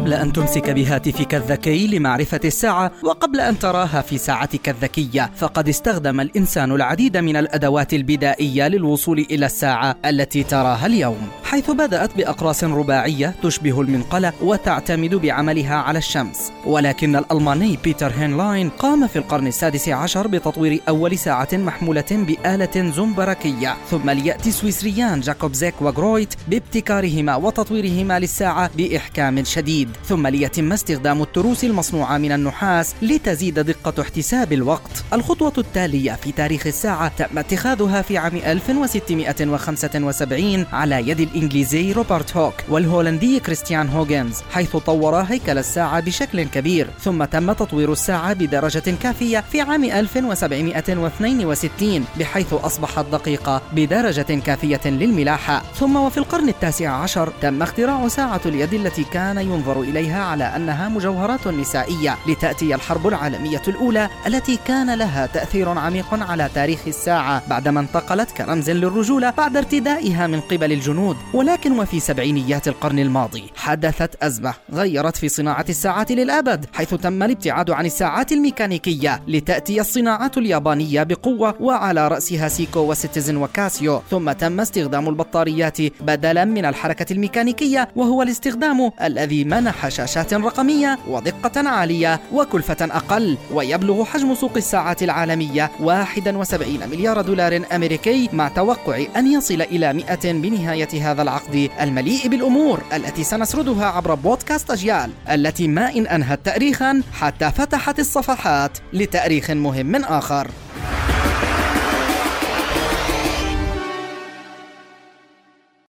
قبل أن تمسك بهاتفك الذكي لمعرفة الساعة وقبل أن تراها في ساعتك الذكية فقد استخدم الإنسان العديد من الأدوات البدائية للوصول إلى الساعة التي تراها اليوم. حيث بدأت بأقراص رباعية تشبه المنقلة وتعتمد بعملها على الشمس. ولكن الألماني بيتر هينلاين قام في القرن السادس عشر بتطوير أول ساعة محمولة بآلة زنبركية ثم ليأتي السويسريان جاكوب زيك وغرويت بابتكارهما وتطويرهما للساعة بإحكام شديد. ثم ليتم استخدام التروس المصنوعة من النحاس لتزيد دقة احتساب الوقت. الخطوة التالية في تاريخ الساعة تم اتخاذها في عام 1675 على يد الإنجليزي روبرت هوك والهولندي كريستيان هوغنز حيث طورا هيكل الساعة بشكل كبير ثم تم تطوير الساعة بدرجة كافية في عام 1762 بحيث أصبحت دقيقة بدرجة كافية للملاحة ثم وفي القرن التاسع عشر تم اختراع ساعة اليد التي كان ينظر إليها على أنها مجوهرات نسائية لتأتي الحرب العالمية الأولى التي كان لها تأثير عميق على تاريخ الساعة بعدما انتقلت كرمز للرجولة بعد ارتدائها من قبل الجنود. ولكن وفي سبعينيات القرن الماضي حدثت أزمة غيرت في صناعة الساعات للأبد حيث تم الابتعاد عن الساعات الميكانيكية لتأتي الصناعة اليابانية بقوة وعلى رأسها سيكو وسيتيزن وكاسيو ثم تم استخدام البطاريات بدلا من الحركة الميكانيكية وهو الاستخدام الذي منح شاشات رقمية ودقة عالية وكلفة أقل ويبلغ حجم سوق الساعات العالمية 71 مليار دولار أمريكي مع توقع أن يصل إلى 100 بنهاية هذا العقد المليء بالأمور التي سنسردها عبر بودكاست أجيال التي ما إن أنهت تاريخا حتى فتحت الصفحات لتأريخ مهم آخر.